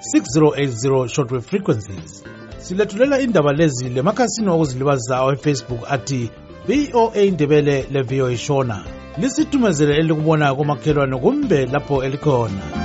6080 shortwave frequencies silethulela indaba lezi lemakhasini okuzilibazisa awefacebook athi voa indebele levoa shona lisithumezele elikubona komakhelwane kumbe lapho elikhona